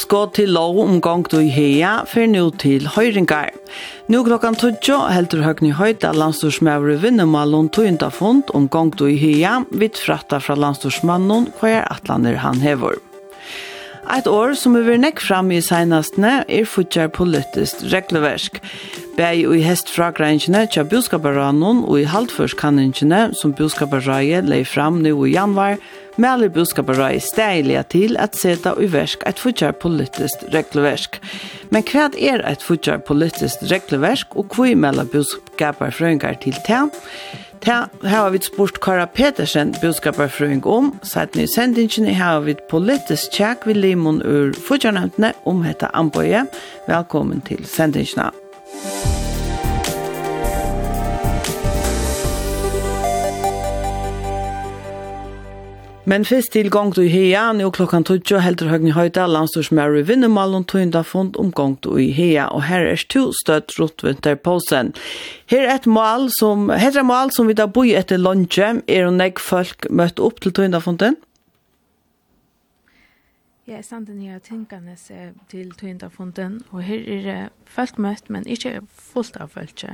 Uppskott til lov om gongt og i hea fer nu til høyringar. Nu klokkan 12 heldur høgni høyta landstorsmævre vinnemallon tøynda fond om gongt og i hea vidt fratta fra landstorsmannen hver atlaner han hever. Eit år som er nekk fram i seinastene er futjar politisk regleversk. Bei og i hestfragrengene tja buskaparranon og i halvførskaningene som buskaparraje lei fram nu i januar Mæler budskapet steilige til at seta i versk et fortsatt politisk regelversk. Men hva er et fortsatt politisk regelversk, og hva er mæler budskapet frøyngar til til? Ta har vi spurt Kara Petersen budskaparfrøyng om, satt ny sendingen har vi politisk tjekk vi Limon ur Fudjarnevntene om hetta Amboje. Velkommen til sendingen. Men først til gongt og hea, nå klokkan 12, heldur høgni høyda, landstors Mary Vinnemal og tøynda fond om gongt i hea, og her er to støtt rotvinterposen. Her er et mål som, her er mål som vi da boi etter lunge, er og negg folk møtt opp til tøynda fonden? Ja, jeg standen her tenkende til tøynda fonden, og her er det folk møtt, men ikke fullt av folk.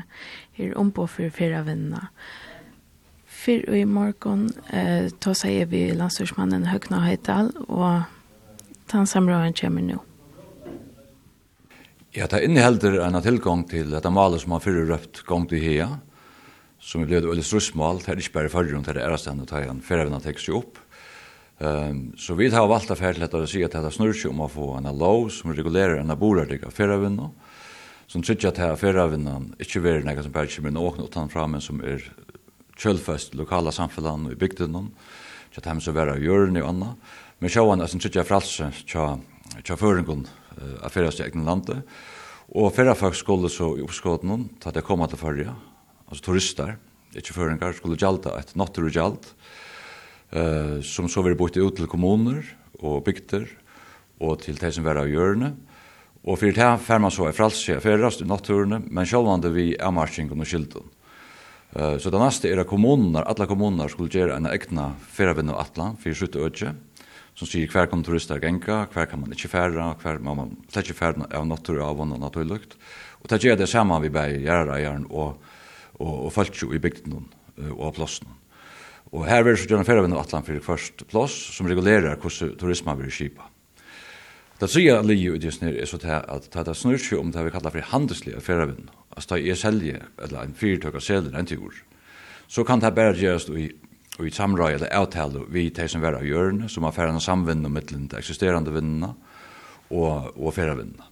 Her er ombå for fyrra vinna. Fyrr i morgon eh, ta seg vi landstorsmannen Høgna Høydal, og den samråden kommer nå. Ja, det innehelder en tilgang til dette malet som har fyrre røpt gang til hea, som er blevet veldig strussmal, det er ikke bare fyrre, det er ærestand og tegjen, fyrre vinner tekst opp. Um, så vi har valgt affær til å si at det snurr seg om å få en lov som regulerer en borardig av fyrrevinner, som tykker at her ikke vil noe som bare kommer inn åkne utanfra, men som er kjølfest lokala samfellan i bygden, tja dem som vera jørn i anna, men sjå han som tja fralse tja, tja føringon af av fyrast i egen lande, og fyrra folk skulle så i oppskåden ta det koma til fyrja, altså turister, ikkje føringar, skulle gjalda et nattur gjald, uh, som så veri bort ut til kommuner og bygder, og til de som vera i hjørne, Og fyrir det her fer man så i fralse, ferast i natturene, men sjálvande vi avmarsingen og skylden. Eh så det neste är att kommunerna, alla kommuner skulle göra en egna ferievenn och Atlan, för slutt öde som säger kvar kan turister gänga, kvar kan man inte färra, kvar man man släcker ikke av natur av vann og naturlukt. Og det gör det samma vi bär bare gjerreieren och och og folk i bygden och platsen. Och här vill så gjerne ferievenn och Atlan för först plats som regulerar hur turismen blir skipa. Det säger Leo lige ut i snir er så att at det snurr seg om det vi kallar för handelsliga ferievenn altså da jeg selger, eller en fyrtøk av selger en tur, så kan det bare gjøres i, i samrøy eller avtale vi tar som er av hjørne, som har færre samvinne mellom de eksisterende vinnene og, og færre vinnene.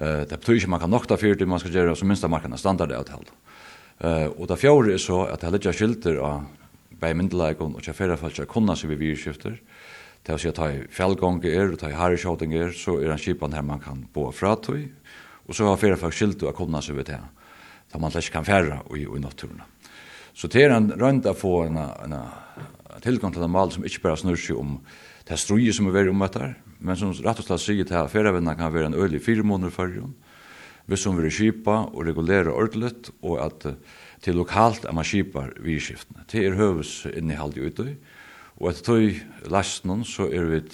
Uh, det betyr ikke man kan nokta fyrt, man skal gjøre så minst av markene standardavtale. Uh, og det fjore er så at det er litt skilter av bei myndelagen og kjafere folk som kunne seg vi virskifter. Det er å si at ta i fjellgånge er, ta i herreskjøting er, så er en kipan her man kan bo fra tog, Og så har fyrir folk skilt å komme seg ved det, da man ikke kan fære i, i naturen. Så det er en rønt å få en, en, en tilgang til en mal som ikke bare snur seg om det er struje som er veldig om omvettar, men som rett og slett sier til at ferievenner kan være en øl i fire måneder før jo, hvis hun vil kjipa og regulere ordentlig, og at til lokalt er man kjipar vidskiftene. Det er høves innehald i utøy, og etter tog lasten så er vi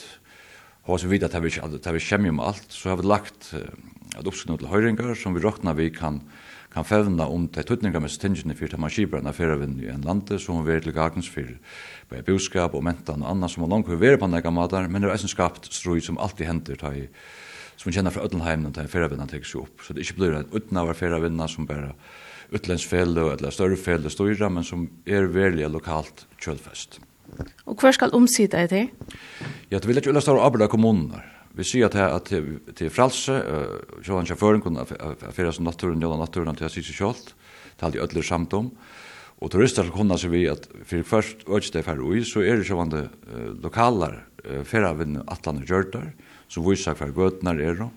hos vi vidt at vi kommer om alt, så har vi lagt at oppskriva til høyringar som vi råkna vi kan kan fevna om de tøtningar med stingene for til maskibrana ferravinn i en lande som vi er til gagens for bare boskap og mentan og anna som har langt vil på nega matar, men det er eisen skapt strui som alltid hender ta i som kjenner fra Ødlenheimen ta i ferravinna tek seg opp. Så det ikke blir en utnavar ferravinna som bare utlendsfelle eller større fele styrer, men som er veldig lokalt kjølfest. Og hver skal omsida i det? Ja, det vil ikke ulla større arbeid av kommunene vi ser at det til fralse, uh, sjåan sjåføren kunne affæra som naturen, jåla naturen til å si seg selv, til alle ødler samt om, og turister kunne seg vi at for først ødste færre ui, så er det sjåan det uh, lokalar uh, færre av en atlande gjørter, som viser hver gøtnar er det,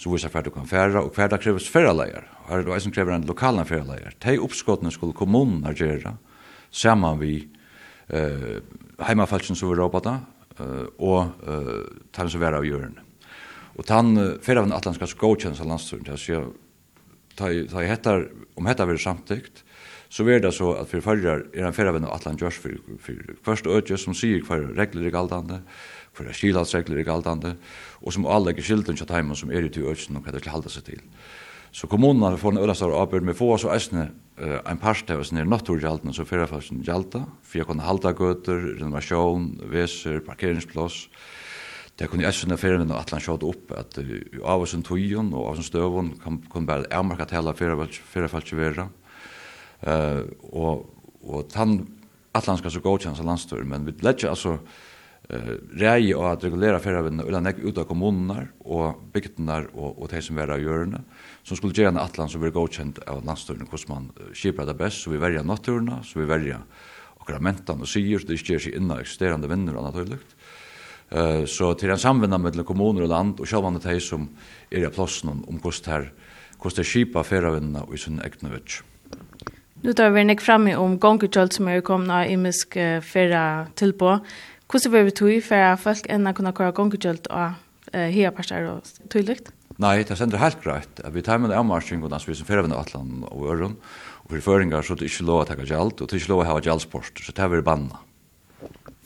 så viser hver du kan færre, og hver det kreves færre leier, og her er det som krever en lokal færre leier, de oppskottene skulle kommunen gjøre, sammen vi uh, heimafalsen som vi råper da, og tann som vera av jørn. Og tann fer av den atlantiska av landsturen där så ta i hettar, om hettar väl samtyckt så ver det så at för förrar er en fyrir vän av Atlant Josh för för först öde som sier för regler er galdande för skilatsregler er galdande og som alla skilden chat hemma som er i till öden og hva det skal halda seg til. Så kommunen har fått en öra stor avbörd med få så eisne uh, en parst av oss nere nattorgjalten så fyrir falsen fyri at kunne halda gøter, renovasjon, veser, parkeringsplås. Det kunne jeg sinne fyrir minn atlan han upp opp at uh, av oss en tøyen og av oss en støvun kan, kan bare avmarka tala fyrir falsen vera. Uh, og, og tann atlan skal så godkjennes av landstur, men vi letja altså uh, rei og at regulera fyrir minn ulan ek ut av kommuner og bygdenar og, og de som vera av hjørne som skulle gjøre en atlan som blir godkjent av landstøyren hvordan man skipper det best, så vi verger naturene, så vi verger akkurat mentene og sier, det ikke gjør seg innan eksisterende vinner og naturligt. Uh, så til en samvinna mellom kommuner og land, og sjálfande teg som er i plassen om hvordan det er, hvordan det er skipa ferravinna og i sin egne vits. Nu tar vi nek framme om gongekjølt som er komna i misk ferra tilpå. Hvordan vil vi tog for at folk enda kunne køre gongekjølt og hea parster og tydelikt? Nei, det sender helt greit. Vi tar med en avmarsing og vi som ferven Atlan og Øren, og for føringar så er det ikke lov å ta gjald, og det er ikke lov å ha gjaldsport, så det er vi banna.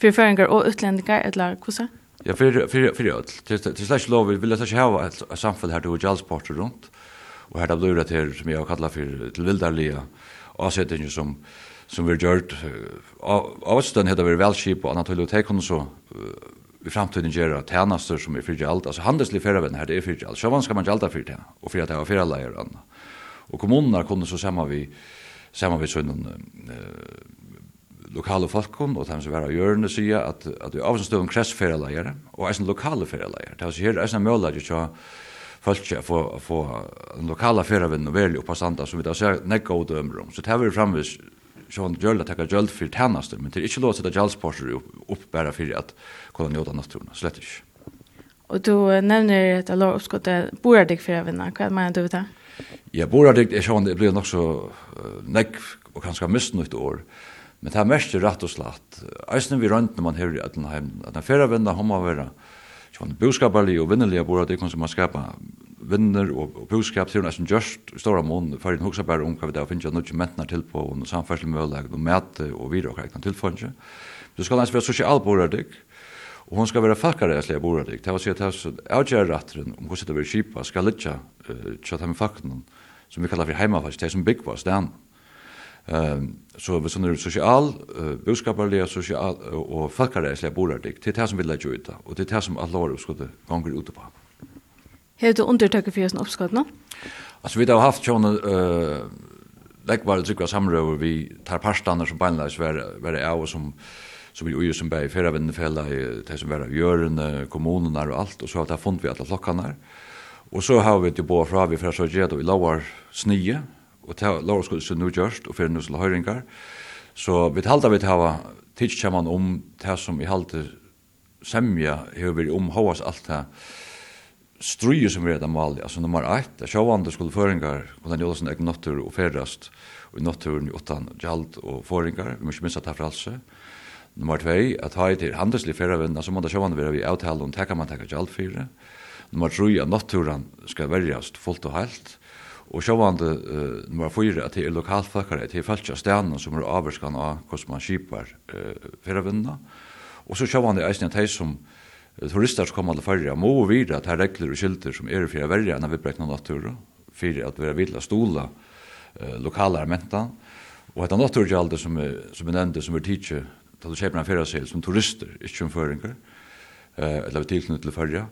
For føringar og utlendingar, eller hvordan? Ja, for, for, for ødel. Det er slett lov, vi vil ikke ha et samfunn her til gjaldsport rundt, og her det blir det her, som jeg har kallet for til vildarlige avsettinger som som vi har gjort. Avstånd heter vi velskip, og Anatoly og Tekon så i framtiden gjøre tjenester som er fyrir alt, altså handelslig ferravenn her, det er fyrir alt, så vanskar man ikke för det, og för at det var ferraleier og anna. Og kommunerna kunne så saman vi, saman vi sånn eh, lokale folkon, og dem som var av hjørne sier at, at vi av som stod en kress ferraleier, og eisen lokale ferieleier. det er altså her eisen mjølager tja folk ikke få, få en lokale ferravenn og verlig oppastanda som vi da ser nekka og dømer om, så det er vi framvis Sean gjør att tacka Gjörl for tjänster, men det är inte sette att opp, upp, bare för att kunne njuta naturen, slett ikke. Och du nämner att alla uppskottet borde dig för ävna, vad menar du det? Ja, borde dig är Sean, det blir nog så näck och kanske missnöjt år. Men det här mest är rätt och slatt. Eisen vi rönt när man hører att den här, att den förra vända har man varit Sean, boskaparlig och vinnerliga borde dig som man skapar vinner og, og boskap til nesten just i stora mån for en hoksa bare om hva vi da finner noe mentner til på og samferdsel mølag og mæte og videre og krekna tilfange. Du skal nesten være sosial borardik og hon skal være fakkaræslega borardik. Det var å si at avgjeratteren om hvordan det vil kipa skal litja uh, tjatt med fakkenen som vi kallar for heimafast, det som byggva stan. Ehm så vi sånne sosial, uh, budskaparlige, sosial og fakkaræslega borardik, det er det som vi leggja ut og det er det som alle år skulle gonger ut på. Hevur du undertøkket fyrir sin oppskatna? Altså, vi har haft sjåne uh, leggvare trykva samrøver vi tar parstander som beinleis være av og som som vi som bär i fälla i det som var görande kommunerna och allt och så har det funnit vi alla klockarna. Och så har vi det på fra vi för så ger då i lower snye och ta lower skulle så nu just och för nu så höringar. Så vi halda vi ta tidschaman om det som vi halda semja hur vi om hoas allt det stryer som er det mål, altså nummer 1, det sjåvande skulle føringar, hvordan Jolsen egen nattur og ferast, og i naturen utan gjald og føringar, vi må ikke minst at det er fralse. Nummer 2, at ha i til handelslig ferravinn, altså må det sjåvande være vi avtale om tekka man tekka gjald fire. Nummer 3, at natturen skal verjast fullt og heilt. Og sjåvande uh, nummer 4, at det er lokalflakkare, at det er falsk av stenen som er avvarskan av hvordan man kipar uh, ferravinna. Og så sjåvande eisen at de som turister som kommer til færre må vira at her regler og skilter som er fyrir verre enn vi brekna natur fyrir at vi er vidla stola eh, lokala menta og etter naturgjaldet som, som er nevnte som er tidsi til du kjøper en ferdasil som turister, ikke som føringer eh, eller vi tilknytt til færre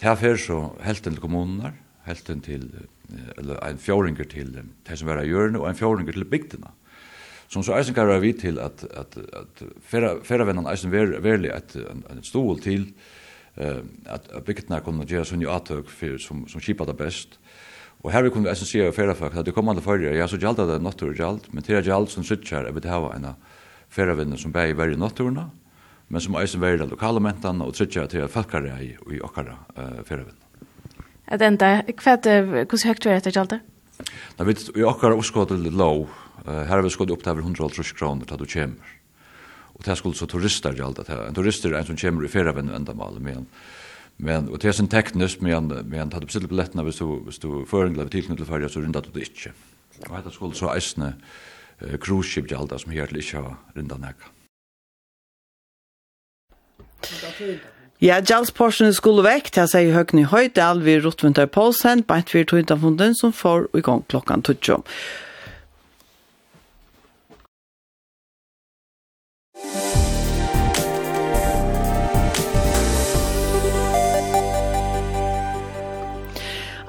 til fer så helten til kommuner helten til eller ein fjåringer til de som er av hjørne og ein fjåringer til bygdina. Som så eisen kan være til at, at, at ferdavennan eisen ver, verlig et, en, en stol til eh at kunne gjøre sånn sunni atøk fyrir sum sum skipa ta best. Og her kunnu eisen sjá ferra folk at det komandi fyrir ja so gjaldt det nattur gjald, men tær gjald sum sitjar við hava eina som sum bæði verri natturna, men sum eisen verri lokale mentene og sitter til fakkar i og okkara eh ferravinna. At enda kvat kussu hekt er det gjalda? Da vit okkara oskot til low. Her har vi skått upp til 100 kroner til du kjemur og det skulle så turister gjaldt det her. En turister er en som kommer i ferievenn og endamal, men Men og det er sen teknisk, men men hade bestilt billettene hvis du hvis du föring eller tillknyttet ferie, så rundat du det ikke. Og hade skulle så eisne uh, cruise ship gjalda som helt ikke har rundat näka. Ja, Jals Jalsporsen skulle vekk til seg i høgn i høydal ved Rottvinter Poulsen, beint vi ved Tøyndafunden som får i gang klokkan 12.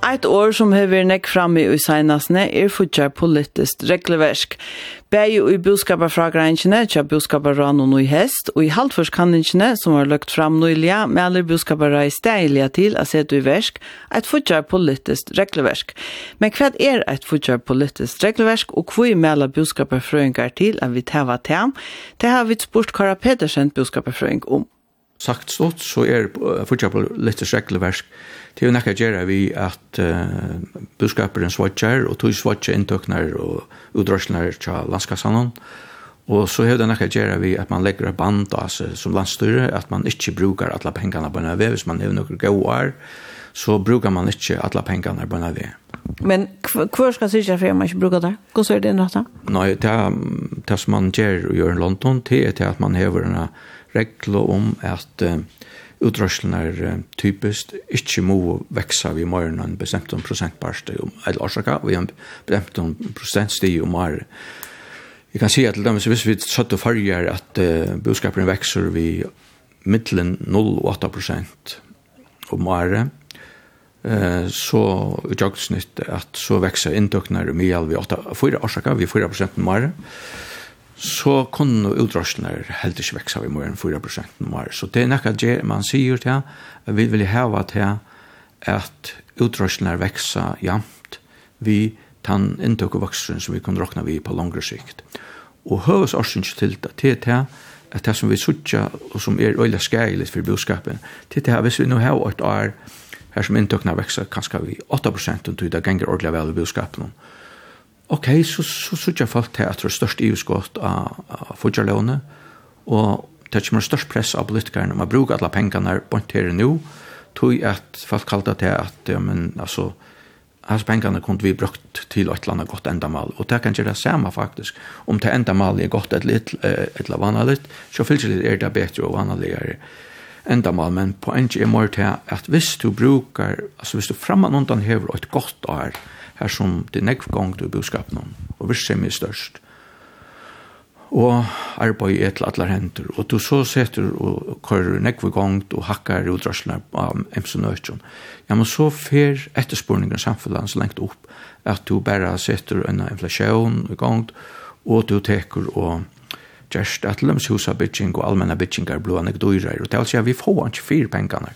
Eit år som hever nekk framme i seinasne er futjar politisk regleversk. Begge i buskaparfragreinskene, tja buskaparran og noe hest, og i halvforskanningskene som har løgt fram nøylia, med alle buskaparra i steglia til a setu i versk, eit futjar politisk regleversk. Men hva er eit futjar politisk regleversk, og hva mela buskaparfrøyngar til at vi teva tem? Det har vi spurt Kara Pedersen buskaparfrøyng om sagt stått, så er fortsatt på litt skrekkelversk. Det er jo nekka gjerra vi at uh, budskaperen svartjar, og tog svartjar inntøknar og utdragsler til landskassanon, Og så er det nekka gjerra vi at man legger band altså, som landstyre, at man ikkje brukar alla pengarna på en vei hvis man er nokre gauar så brukar man inte alla pengarna på när vi. Men kvar ska sig jag för man inte brukar det. Hur ser det ut då? Nej, det det som man gör gör i London det är att man har en regel om att uh, utrörslen är uh, typiskt inte må växa vid morgon en bestämt om procentparste om eller årsaka, vi en bestämt om procentstig om mer. Jag kan säga till dem så visst vi satt och följer att uh, boskapen växer vid mittlen 0,8 procent om året eh så utjagsnitt att så växer intäkterna i mejal vi 8 4 orsaka vi 4 mer så kunne utdragsene helt ikke vekse av i morgen 4 prosenten mer. Så det er nekka det man sier til, vi vil heva til at utdragsene vekse jamt vi tan inntok og vaksen som vi kan råkna vi på langre sikt. Og høves årsynsk til det til det at det som vi sutja og som er øyla skærlig for boskapen, til det her hvis vi nå har et år her som inntøkene veksa kanskje vi 8 prosent og det ganger ordentlig vel i budskapen. Ok, så, så sørger folk til at det er størst iuskott av, av fudgerlånet, og det kommer størst press av politikerne om å bruke alle pengene bort her nå, tog at folk kalte det at, ja, men altså, hans pengene kunne vi brukt til et eller annet godt endamal, og det kan gjøre det samme faktisk, om det endamal er godt et litt, et eller annet, så fyllt er det bedre og vanligere, endamalen, på en er mer til at hvis du brukar, altså hvis du fremman undan hever et godt år, her som det nekv gong du budskapen om, og virksom er størst, og arbeid er til alle henter, og du så setter og kører nekv gong, og hakkar og drøsler av emsonøtjon, ja, men så fer etterspurningen samfunnet så lengt opp, at du bare setter en inflasjon i gong, og du teker og gjerst at lømshusa bitching og almenna bitching er blå anekdoirer, og det vil vi får ikke fire pengene.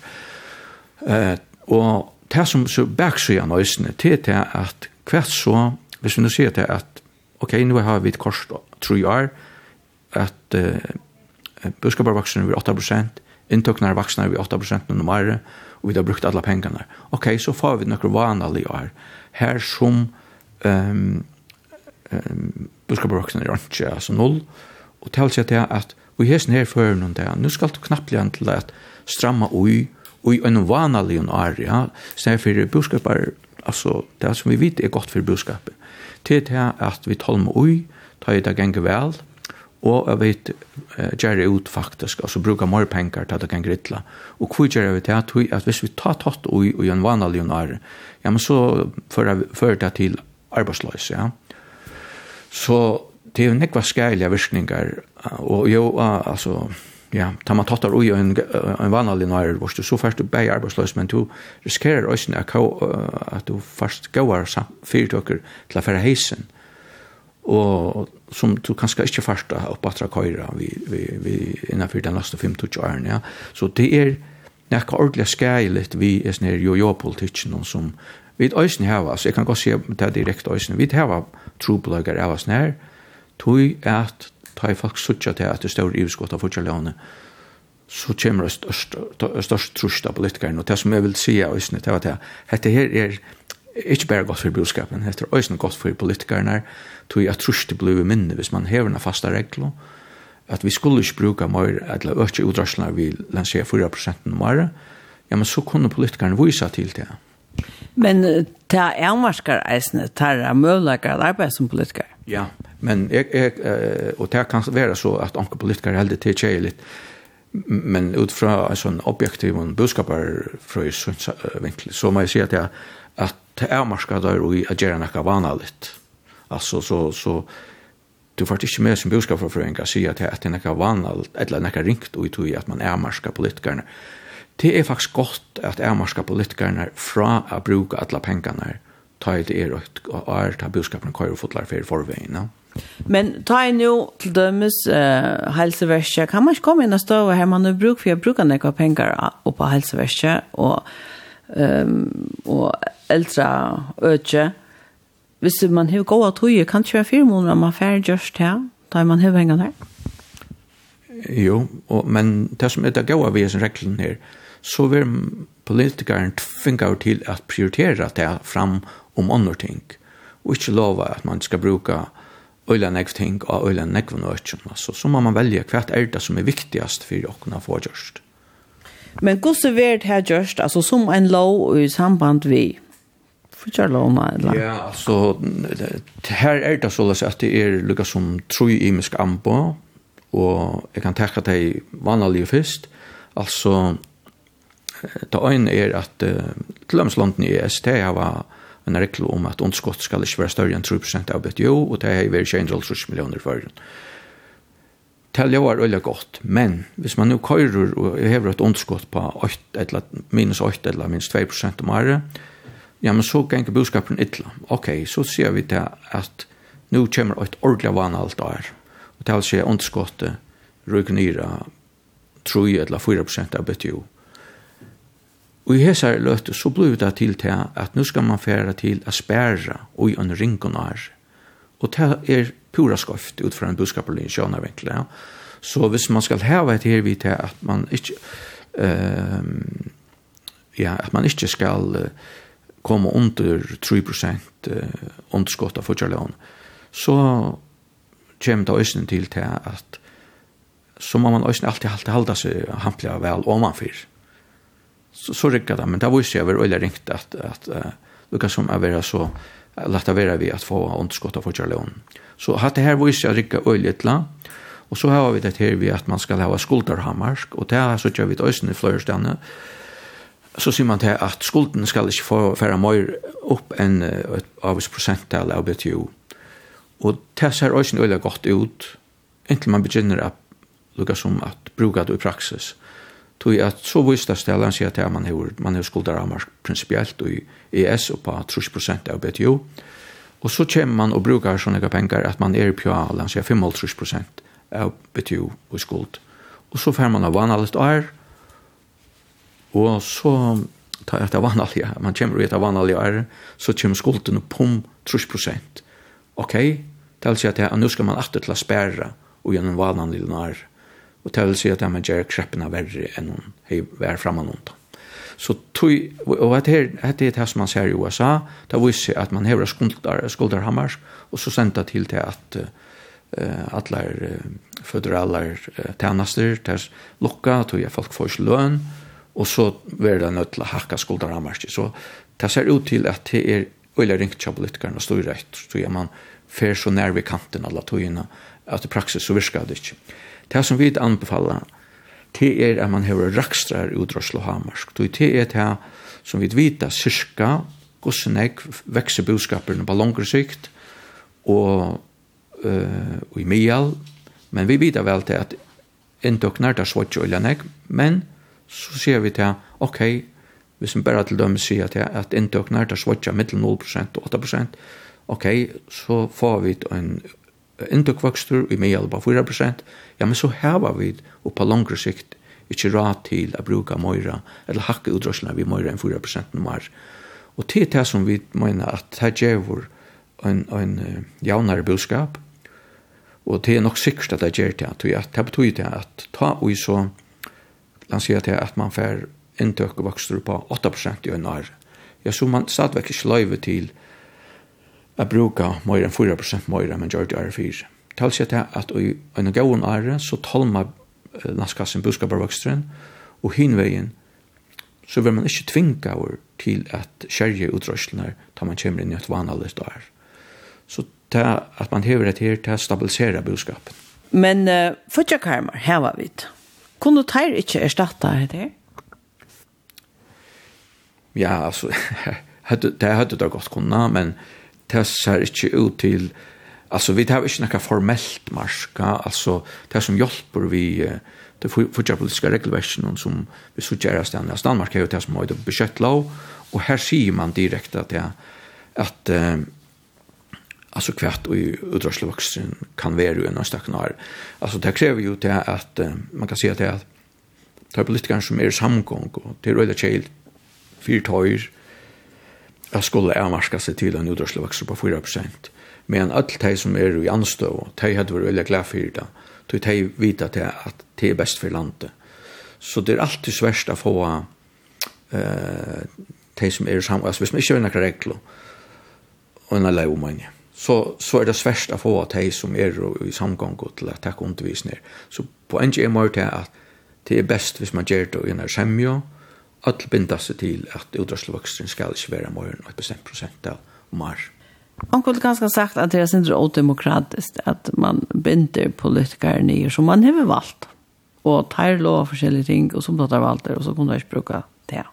Uh, og det som så baksøya nøysene til til at hvert så, hvis vi nå sier til at ok, nå har vi et kors tro år, at uh, buskaparvaksene er 8%, inntøkene er vaksne er 8% noen året, og vi har brukt alle pengene. Ok, så får vi noen vanlige år, her som um, um, buskaparvaksene er ikke, altså 0%, og talsa til at vi har hesen her føren noen det, nå skal du knappligan til at stramma ui, ui en vanlig en ari, ja, snær fyrir buskapar, altså det som vi vet er godt for budskapet, til det at vi tolma ui, tar i det ganger vel, og jeg vet uh, gjør det ut faktisk, altså bruker mer penger til at det kan grittla. Og hvor gjør vi det? Tui, at hvis vi tar tatt ui og gjør en vanlig lionar, ja, men så fører det til arbeidsløs, ja. Så det er jo nekva skælige virkninger, og jo altså, ja ta man tattar ui en en vanlig nær, vart du så først du bäj arbeidsløs, men du riskerer också at, at du fast går til till för heisen. Og som du kanskje ikke først har oppbattra køyra vi vi vi innanför den nästa 25 åren ja. Så det er nekka ordentlig skærligt vi er sånn her jo-jo-politikken som vi øyne hava, så jeg kan godt si det direkte øyne, vi hava trobeløyger av oss nær, tog at ta i folk suttja til at det står i utskott av fortjallene, så kommer det størst, størst trusht av politikeren, Og det som jeg vil si av Øysene, det var det. dette her er ikke bare godt for budskapen, dette er Øysene godt for politikerne, tog at trusht blir minne hvis man hever en fasta regler, at vi skulle ikke bruke mer, eller øke utdragsler vi lanserer 4 prosenten mer, ja, men så kunne politikerne vise til det. Men det er marskar eisne, det er møllager arbeid som politiker. Ja Men jeg, jeg, og det kan være så at anker politikere heldig til tjeje litt, men ut fra en sånn objektiv og budskaparfrøy vinkel, så må jeg si at jeg, at det er marska der og jeg gjør vana litt. Altså, så, så du får ikke med som budskaparfrøynga si at det er noe vana, eller noe ringt og i tog at man er marska politikerne. Det er faktisk godt at er marska politikerne fra å bruke alle pengene ta det er og er ta budskapen køyre fotlar for forveien. No? Men ta en jo til dømes uh, helseverset. Kan man ikke komme inn og stå her man har bruk for jeg bruker nekva penger på helseverset og, um, og eldre øke. Hvis man har gått tog, kan ikke være fire måneder man færre gjørst her, da man har pengene her. Jo, og, men det som er det gode ved sin reglen her, så vil politikeren tvinge til at prioritera det fram om andre ting, og ikke lova at man skal bruka øyla nekv ting og øyla nekv nøkken. Altså, så må man velge hva er det som er viktigast for åkna få gjørst. Men hvordan er det her gjørst, altså som en lov i samband vi fortjør lovene? Eller? Ja, altså, her er det således at det er lukka som tru imisk ambo, og jeg kan takka deg vanlige først, altså, det øyne er at uh, til lømslandene i EST har vært en regel om at underskott skal ikke være større enn 3% av BTO, og det er i veri millioner for den. Telja var veldig godt, men hvis man nå køyrer og hever et underskott på 8, eller minus 8 eller minus 2% om året, ja, men så ganger budskapen ytla. Ok, så ser vi til at nå kommer et ordentlig vanalt år, og det vil si underskottet rykker nyra 3 eller 4% av BTO. Og i hesar løtu så blir det til til at nu skal man fære til å spære og i en ringonar. Og det er pura skoft ut fra en budskaperlig vinkler. Ja. Så hvis man skal heve et her vidt at man ikke uh, ja, at man ikke skal uh, komme under 3% uh, underskott av fortjallån, så kommer det øyne til til at så må man øyne alltid halda seg hampliga vel omanfyr så, så rykker det, men det viser jeg vel øyelig ringt at, at uh, lukka som er vera så lagt vera vi at få underskott av fortjallån. Så hatt det her viser jeg rikka øyelig et og så har vi det her vi at man skal ha skulderhammarsk, og det har så kjør vi det øysen i fløyrstene, så sier man til at skulden skal ikke få færa mer opp enn et avvis prosenttal av BTO. Og det ser øysen øyelig godt ut, inntil man begynner at lukka som at bruka det i praksis tog at så visst det stedet sig at man har man har skulderamar prinsipielt i ES og på 30% av BTU. Och så kommer man och brukar sånne penger att man är på allan sier 35 prosent av BTU och skuld. Och så får man av vanlig år och så tar jag det vanliga. Man kommer ut av år så kommer skulden på 30%. Okej, det vil si att nu ska man alltid til å spære och gjennom vanlig år og det vil si at man gjør kreppene verre enn hun er fremme noen. Så tui, og det her, det er det som man ser i USA, det viser at man hever skuldar, skuldarhammar, og så sender til til at uh, alle uh, føderale uh, tjenester, til lukka, tui er folk får ikke løn, og så er det nødt til å hakka skuldarhammar. Så det ser ut til at det er øyla ringt av politikerne og styrer etter, tui er man fer så nær vi kanten alle togene, at i praksis så virker det ikke. Det som vi anbefaler, det er at man har rakstrar utdrøslo hamarsk. Det er det som vi vita cirka hvordan jeg vekser budskaperne på langere sikt og, uh, og i mial. Men vi vet vel til at inntøkner det svart og iljanek, men så ser vi til, ok, hvis vi bare til dømme sier til at inntøkner det svart mittel 0% og 8%, ok, så får vi en indokvokstur i meial på 4%, ja, men så heva vi og på langre sikt ikkje råd til å bruka møyra, eller hakke utdrøsla vi møyra enn 4% mer. Og til det som vi mener at det gjør en, en uh, jaunare budskap, og det er nok sikkert at det gjør det, at det betyr det at ta og så, la oss si at, at man får inntøk og vokster på 8% i en år, ja, så man stadigvæk ikke løyve til Jeg bruker mer enn 4% mer enn gjør det er 4. Tal seg til at i en gavun ære så talmer landskassen buskabarvokstren og hinveien så vil man ikke tvinga over til at skjerje utrøslene ta man kommer inn i et vanlig år. Så det at man hever det her til å stabilisere budskapen. Men uh, fyrtjakarmer, her var vi. Kunne du teir ikke erstatte det her? Ja, altså, det hadde det godt kunnet, men det ser ikke ut til, altså vi tar ikke noe formelt marska, altså det som hjelper vi det fortsatt politiske regelversjonen som vi sutjer oss denne. Danmark er jo det som har det beskytt lov, og her sier man direkte at, ja, at uh, alltså kvart och utrustningsvuxen kan vara ju en staknar. Alltså det kräver ju det att man kan se att det är politiker som är samgång och det är röda child fyra tøyer jeg skulle avmarska seg til en utdragslovvekst på 4 prosent. Men alle de som er i anstå, de hadde vært veldig glad for det, de de vet at det er best for landet. Så det er alltid svært å få eh, de som er sammen, altså hvis man ikke har noen regler, og en lei om mange, så, så er det svært å få de som er i samgang til å takke undervisninger. Så på en måte er det at det er best hvis man gjør det i en semje, öll binda seg til at utdragsvøksten skal inte vara mer än ett bestämt procent av mar. Man kunde ganske sagt at det er inte odemokratiskt at man binder politiker nye som man har valt. Og tar lov av forskjellige ting, og har valt det och og så kunde man inte bruka det.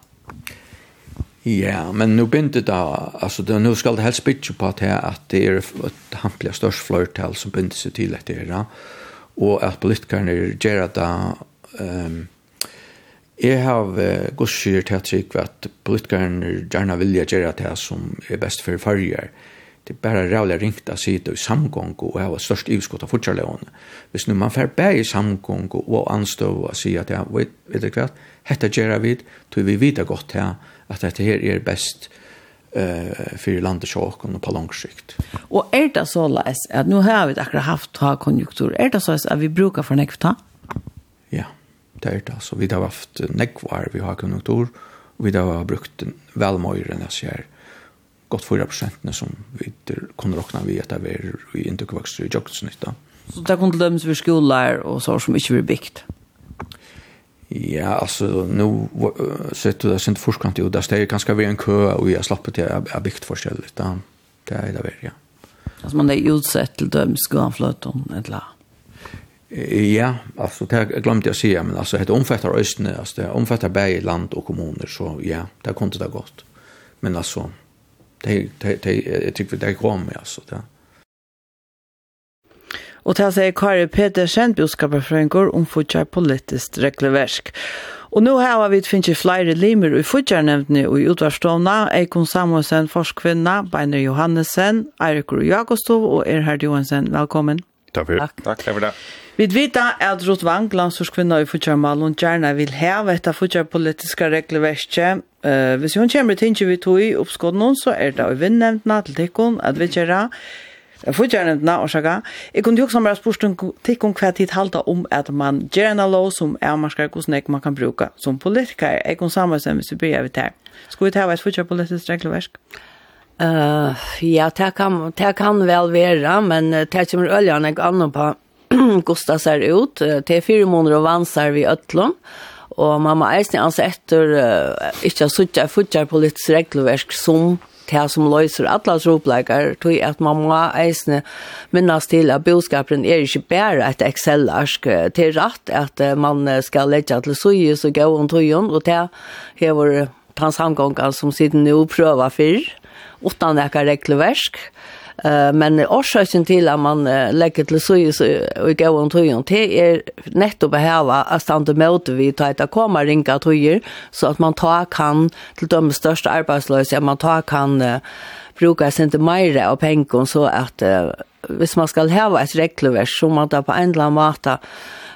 Ja, men nu binder det da, altså det, nu skal det helst bytje på at det, at det er et hampelig størst flørtel som binder seg til etter det, og at politikerne gjør det um, Jeg har uh, gosjer til at trygg at politikerne gjerne vilja gjøre det som er best for farger. Det er bare rævlig ringt å si det i samgång og jeg har størst ivskott av fortsatt Hvis nu man får bære i samgång og anstå og si at ja, vet, vet du hva, dette gjør vi, tror vi vita godt her at dette her er best eh för landet sjåkon på lång sikt. Och är det så läs att nu har vi akkurat haft ha konjunktur. Är det så att vi brukar för nekta? Ja det er det. Så vi har haft nekvar, vi har konjunktur, og vi har brukt velmøyre enn jeg ser godt 4 prosentene som vi kunne råkne vi etter hver i indukvokster i jøgtsnytt. Så det kunne lømmes ved skoler og så som ikke blir bygd? Ja, altså, nå du det sin forskant jo, der steg ganske ved en kø, og jeg slapp til jeg har bygd forskjellig, da. det er det ved, ja. Altså, man er utsett til dømes, gå anfløten, eller? Ja, alltså det glömde jag säga, men alltså det omfattar Östne, alltså det omfattar bägge land och kommuner, så ja, det kom inte det gott. Men alltså, det, det, det, jag tycker det är grom, alltså. Det. Og til seg Kari Petersen, bjodskaperfrøyngur, om fortsatt politisk regleversk. Og nå har vi finnet flere limer i fortsattnevnene og i utvarstående, Eikon Samuelsen, forskvinna, Beiner Johannesen, Eirikur Jakostov og Erhard Johansen. Velkommen. Takk for. Takk. Takk for det. Vi vet at Ruth Wang, landsorskvinna i Futjarmal, hun gjerne vil heve etter Futjarpolitiske regleverket. Uh, hvis hun kommer til ikke vi tog i oppskåden så er det i vinnevntene til tikkene at vi gjør det. Jeg får gjerne Futjarnevntene, årsaka. Jeg kunne jo også bare spørst om tikkene hva tid halte om at man gjør en lov som er man skal hvordan man kan bruke som politiker. Jeg kunne samme som hvis vi begynner vi tar. Skal vi ta hva et Futjarpolitisk regleverk? Ja. Uh, ja, det kan, det kan vel være, men det kommer øljene ikke annet på Gustav ser ut. Det er fire måneder og vanser vi øtlån. Og mamma eisne altså etter uh, ikke suttet futtet på litt regelverk som det som løser alle tropleikere, jeg at man må eisne minnes til at boskapen er ikke bare et Excel-arsk. Det er rett at man skal legge til søye, og gå om tøyen, og det er vår tansamgången som siden nå prøver før utan näka regelverk. Uh, men orsaken til at man uh, legger til så och i gåan tøyen, det er nettopp att häva att standa emot vid att det kommer ringa tøyer så att man tar kan till de största arbetslösa, man tar kan uh, bruka sin til mer av pengar så att uh, hvis man skal heve et regelvers, så må det på en eller annen måte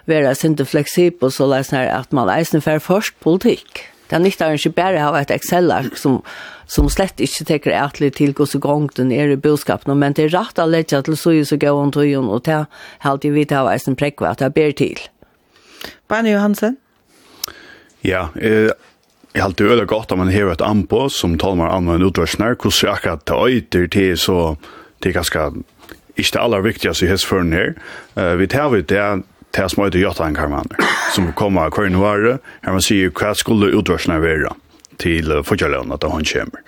være sinte fleksibel, så løsner at man eisen for først politikk. Det er nytt ikke bare å ha et Excel-ark som som slett ikke teker ætlig til hos gongten er i budskapen, men det er rett og lett til så så gav om tøyen, og det er alltid vidt av eisen prekva at det ber til. Barne Johansen? Ja, eh, jeg halte øde godt om man hever et anpå som taler meg om en utrørsner, hvordan akkurat det øyter til så det er ganske ikke det aller viktigste i hessføren her. Uh, vi tar vi det det som heter Jotan Karmaner, som kommer av hver novare, her man sier hva skulle utrørsner være till förkärlön at han kommer.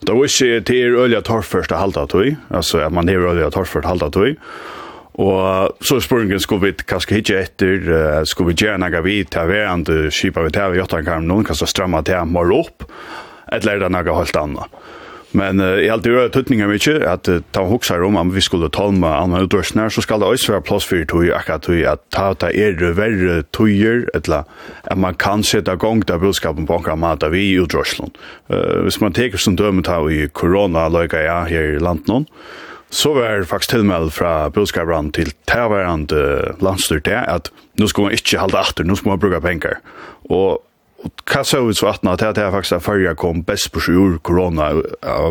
Da var ikke til øyla torrførst å halda tøy, altså at man hever øyla torrførst å halda tøy, og så spurningen skulle vi kanskje hitje etter, skulle vi gjerne gav vi til hverandre, kjipa vi til vi jottankarm, noen kanskje stramma til mor opp, eller er det noe helt annet. Men uh, i alt det tutningar mycket at uh, ta hoksa om om vi skulle tale med andre utdörsnar så skal det også være plass for tog akkurat tog at ta ta er verre tojer eller at man kan sette gang til budskapen på akkurat mat av i utdörslån. Uh, hvis man teker som dømme ta i corona løyga ja her i landet noen, så var faktisk tilmeld fra budskaperen til tilværende landstyrt det at nå skal man ikke halde atter, nå skal man bruke penger. Og hva så ut så at det er faktisk at førre kom best på sju år korona,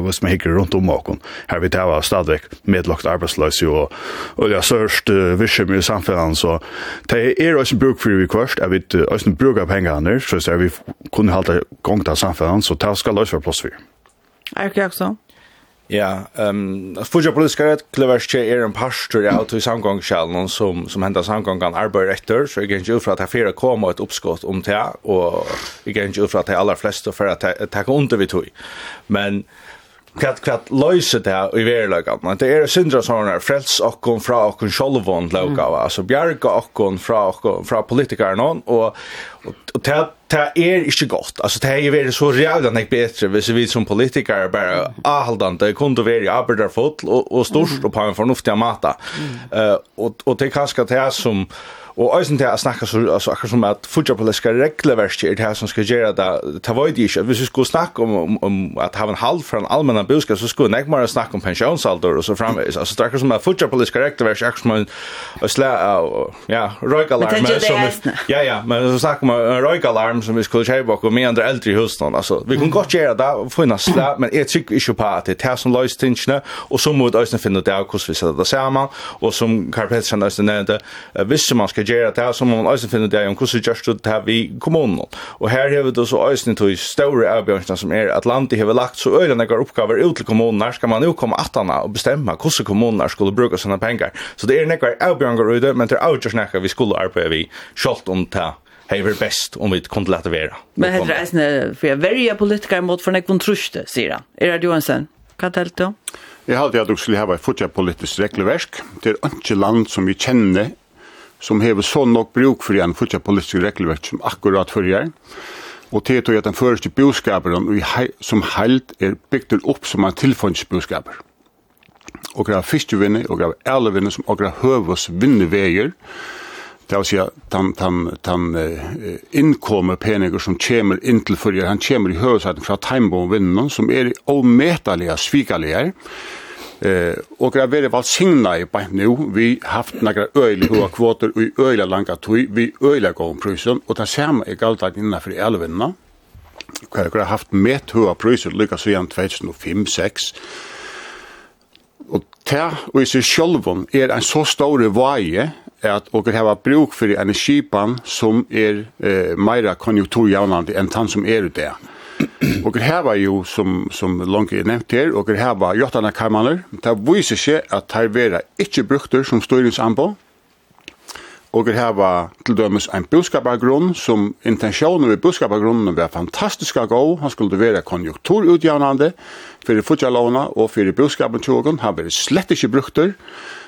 hvis man hikker rundt om åkken. Her vil det være stadig medlagt arbeidsløs og, og det er størst uh, virksom i samfunnet, så det er også bruk for vi kvørst, jeg vet også bruke pengene, så vi kunne halte gang til samfunnet, så det skal også være plass for. Er det ikke Ja, ehm um, fuja politiska rätt klövers är en pastor i auto i samgångskällan som som händer samgångan arbetar efter så jag ju för att här fyra komma ett uppskott om det och jag ju för att de allra flesta för att ta under vi tog. Men kvart kvart løyse det her i verlegan. Men det er syndra sånne frels okkon fra okkon sjolvon loka, va. Altså bjarga okkon fra okkon fra politikaren og og det det er ikke godt. Altså det er vært så rævdan ikke bedre hvis vi som politikere bare ahaldande kunne være arbeiderfotl og, og stort og på en fornuftig måte. Mm. Uh, og, og det er kanskje det som Og eisen til å snakke så, altså, akkurat som at fotjapoletiske regleverket er det som skal gjøre det, det var det ikke. Hvis vi skulle snakke om, om, om at ha en halv fra en allmenn budskap, så skulle jeg bare snakke om pensjonsalder og så framvis. Altså, det er akkurat som at fotjapoletiske regleverket er akkurat som en slä, ja, røykalarm. Som, ja, ja, men så snakker om en røykalarm som vi skulle kjøre bak og med andre eldre i husen. Altså, vi kunne godt gjøre det og finne slä, men jeg trykker ikke på at det er det som løs tingene, og så må vi også finne ut av hvordan vi setter det sammen, og som Karl Pettersson også nevnte, hvis man skal gjøre det, som man også finner det om hvordan gjørs det her vi kommunen. Og her har vi det så også til store avbjørnsene som er at landet har lagt så øyne når oppgaver ut til kommunene, skal man jo komme attene og bestemme hvordan kommunen skulle bruke sine penger. Så det er noen avbjørnger ute, men det er avgjørs noe vi skulle arbeide vi selv om det hei ver best om vi kunde lette være. Men heter det eisne, for jeg verja politikar mot for nekken truste, sier han. Erhard Johansen, hva telt du? Jeg halte at du skulle hava et fortsatt politisk regelverk. Det er ikke land som vi kjenner som hever så nok bruk for en fortsatt politisk regelverk som akkurat fyrir og til at den første boskaperen som heilt er bygd opp som en tilfunnsboskaper. Og grav fyrstjevinne, og grav ælevinne, som og grav høvås vinneveier, det vil si at han, han, han uh, innkommer peniger som kommer inn til fyrir, han kommer i høvåsaten fra timebomvinnen, som er ometalige, svikalige, Eh, och det var signa valsigna i på nu Vi haft några øyelig hva kvoter og øyelig langa tog, vi øyelig gå om prysen, og det samme är galt at för elvenna. Kvar har haft med hva pryser, lykkes vi 2005-6. Og ta og i sig självon er en så stor vaje at og hava bruk for energipan som er eh, meira konjunkturjavnande enn tann som er det. Og det her var jo, som, som Lonke er nevnt her, og det her var Jottana Karmaner. Det viser seg at her var ikke brukter som styringsanbå. Og det her var til dømes en budskapagrunn, som intensjonen ved budskapagrunnen var fantastiska gå. Han skulle være konjunkturutjavnande for futjalovna og for budskapen tjogen. Han var slett ikke brukter.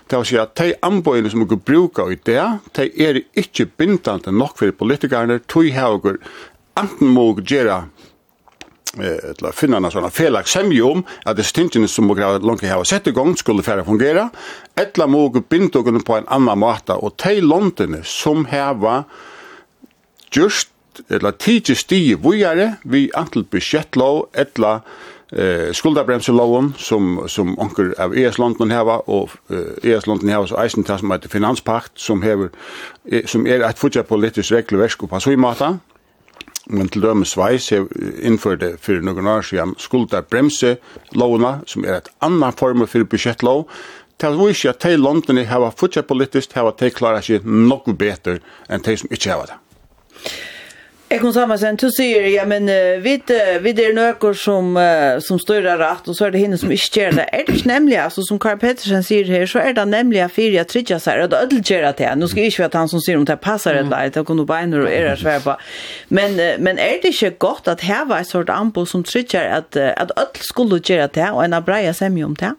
Det vil si at de anbøyene som dere bruker i det, de er ikke bindende nok for politikerne, tog her og enten må gjøre eller finna en sånn felag semje at det stingene som må langt hava sett i gang skulle fære fungera, etla må bindogene på en annan måte, og tei landene som hava just, eller tidsi stigi vujare vi antil budgettlov, etla eh skuldabremseloven som som onkel av ES-landen hava og eh, ES-landen hava så eisen tas med finanspakt som hever som er at futja politisk regelverk på så i mata men til døme Sveis har innført det for noen år siden skulda bremse lovene, som er et annan form for budsjettlov, til vi ikke at de landene har fortsatt politisk, har de klarer seg noe bedre enn de som ikke har det. Jeg kom samma sen du sier, ja, men vid vi det nökor som som störar rett, og så er det henne som ikke gjør det. Er det ikke nemlig, altså, som Karl Pettersen sier her, så er det nämligen för jag trycka så här och ödel gör att Nå skal jeg ikke være han som sier om det passar ett leit, og kunde bena och era svær på. Men men er det ikke godt at her var et sort anbo som trykker at, uh, at ödel skulle gjøre det og en semje om det?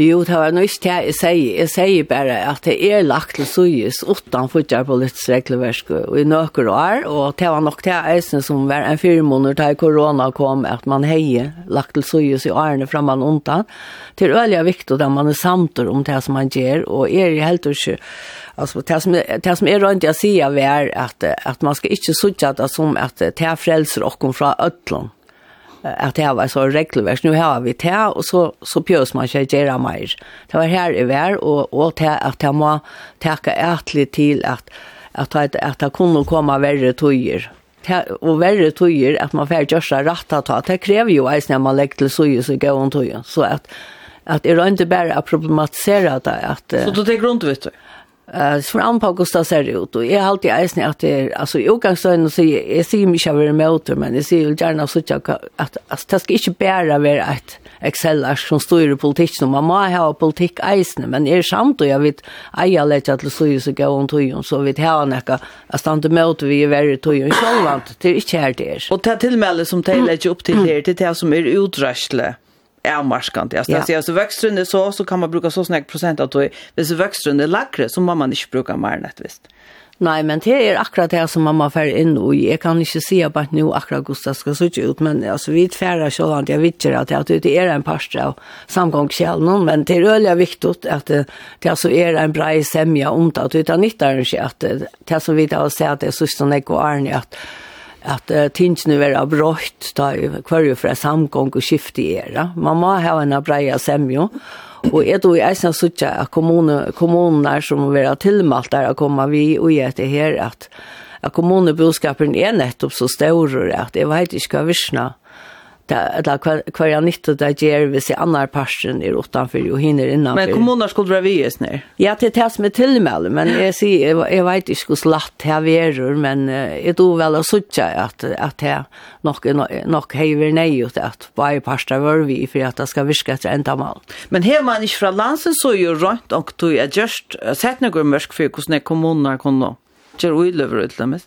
Jo, det var nøyst det jeg sier. Jeg sier bare at det er lagt til suyes utan fyrtjar på litt strekleverske og i nøkker år, og det var nok det eisen som var en fire måneder da korona kom, at man heier lagt til suyes i årene fra man undan. Det er veldig viktig at man er samtidig om det som man gjør, og er helt og ikke Alltså det som det som är runt jag säger är att att man ska inte sudda det som att det är frälser och kom från öllon at det var så regelverk. Nu har vi det och så, så pjøs man ikke gjøre mer. Det var här i vær, och, och det att jeg må tacka ætlig till att att at, at det kunne komme värre tøyer. Och värre tøyer att man får göra rätta ta. Det kräver ju eisen när man lägger til så så går hon tøyer. Så att att det är inte bara att problematisera det att Så då tenker rundt, vet du. Eh så an på Gustav ser det ut och jag har alltid isen att det alltså i utgångsdagen så säger jag ser mig själv med motor men det ser ju gärna så att att att det ska inte bära vara ett excel ark som står i politik som man måste ha politik isen men är samt och jag vet jag lägger att så ju så går hon tror så vet jag näka att stanna med vi är värre tror ju självant det är inte här det. Och ta tillmäle som till upp till det till det som är utdrastle avmarskande. Alltså yeah. alltså växtrun är så så kan man bruka så snägt procent att då hvis växtrun är lackre så man man inte bruka mer än ett visst. Nej, men det är akkurat det som mamma får in och jag kan inte se på att nu akkurat Gustav ska se ut, men alltså vi färra så långt jag vet inte att det är en pastor av samgångskällan, men det är öliga viktigt att det alltså är en bra sämja om det, utan nyttar inte att det som vi har sett det är så snägt och arnig att at uh, tingene vera brått, da kvarje fra samgång og skifte i era. Man må ha en breia semjo, og er då i eisen suttja at kommunene som vil vera tilmalt der å komme vi og gjette her, at, at kommunebuskapen er nettopp så større, at jeg vet ikke hva visna eller hver jeg nytte det gjør hvis jeg annar parsen er utenfor og hinner innanfor. Men kommuner skulle dra vi vies ned? Ja, det er det som er tilmelde, men jeg, sier, jeg, jeg vet ikke hvordan latt jeg verur, men jeg tror vel å suttje at, at det nok, nok hever nei ut at bare parsen var vi for at det skal virke etter enda mal. Men hever man ikke fra landet så jo rønt og du er just sett noe mørk for hvordan kommuner kunne gjøre uiløver utlømmet?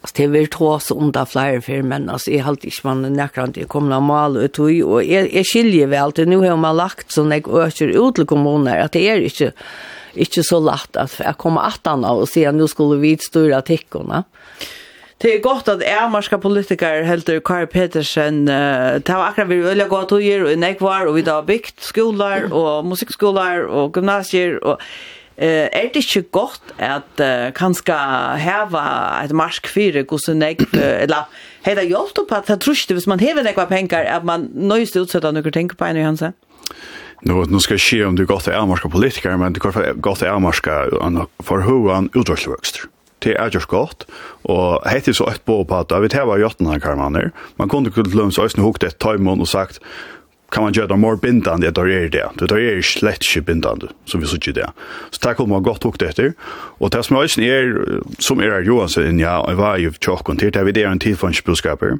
Alltså det vill ta så onda fler för men alltså är halt inte man näkrant det kommer mal och och är är skilje väl det nu har man lagt så när ökar ut till kommuner att det är inte inte så lätt att jag kommer att anna och se nu skulle vi stora tickorna. Det är godt at politiker helt heldur Karl Petersen, uh, ta akra akkurat vi øyla gå till gir og nekvar och vi da har byggt skolor och musikskolor och gymnasier och Eh er det ikkje godt at uh, kanskje hava et marsk fire hvordan jeg eller heita hjelp på at jeg tror hvis man hever nekva penger at man nøyst utsetta noen ting på en hansa. hans Nu nu ska ske om du gott är amerikanska politiker men det går gott är amerikanska för hur han utvecklas det är just gott og heter så ett på på at jeg vet var jottna Karmaner. Man kunde kunde lønne seg høyne hukte et timemån og sagt, kan man göra det mer bindande att det är det. Det är ju slett inte bindande, som vi såg ju det. Så det kommer man gott hukt efter. Och det som jag är, er, som är Johansson, ja, jag var ju tjocken till det. Det är en tid en spelskaper.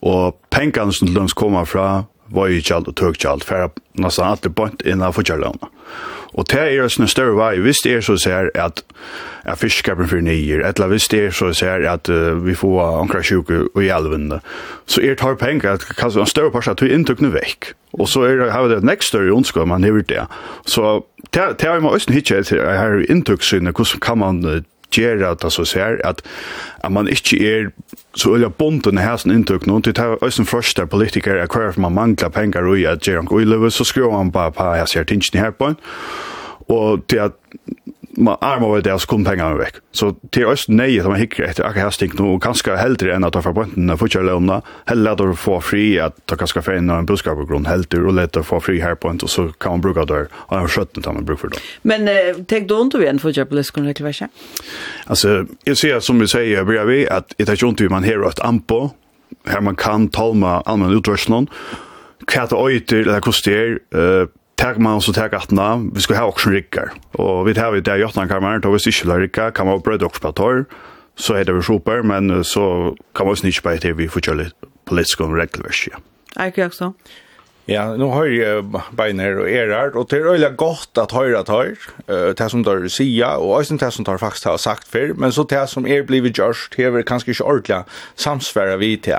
Och pengarna som de kommer fra var ju inte allt och tog inte allt. För nästan alltid bort innan fortkärlåna. Och Og det er en større vei, hvis det er så ser at at fiskskapen fyrir nyer, eller hvis det er så ser at uh, vi får ankra sjuke og hjelvende, så er det har penger at kanskje en større parsa tog inntukne vekk. Og så er det, har vi det nekst større ondskap man hever det. Så det er jo også også hitje her inntøksynet, hvordan kan man gjøre at det så ser, at, at man ikke er så øyla bonden i hæsen inntøk noen, til det er også første politiker er hver man mangler penger og at gjør han går løve, så skriver han bare på hæsen her tingene her på, en og til at man arma väl det kundpengar pengar veck. Så till oss nej att man hikker etter akkurat her stinkt og helt det än att ta för bønden og fortsatt lønna, heller at du fri att ta ganska för en av en grund helt och lätt og få fri här på och så kan man bruka där og en skött tar man brukar for. Men eh, tänk då inte vi en fortsatt politisk kunne ikke være Alltså jag ser som vi säger börjar vi att det är ju inte man her att ampo, här man kan talma allmän utrustning. hva det øyter, eller hvordan det tar man så tar attna, vi ska ha också rickar. Och vi tar ju där jottan kameran, då vi sysslar ricka, kan man bröd också på torr. Så är det väl super, men så kan man snitch på det vi får köra politiska regelverk, Ja. Akkurat så. Ja, nu har jag beiner och erar och det är öliga gott att höra tar eh det som tar sia och även det som tar faktiskt har sagt för men så det som är blivit just här är kanske inte ordla samsvära vi till.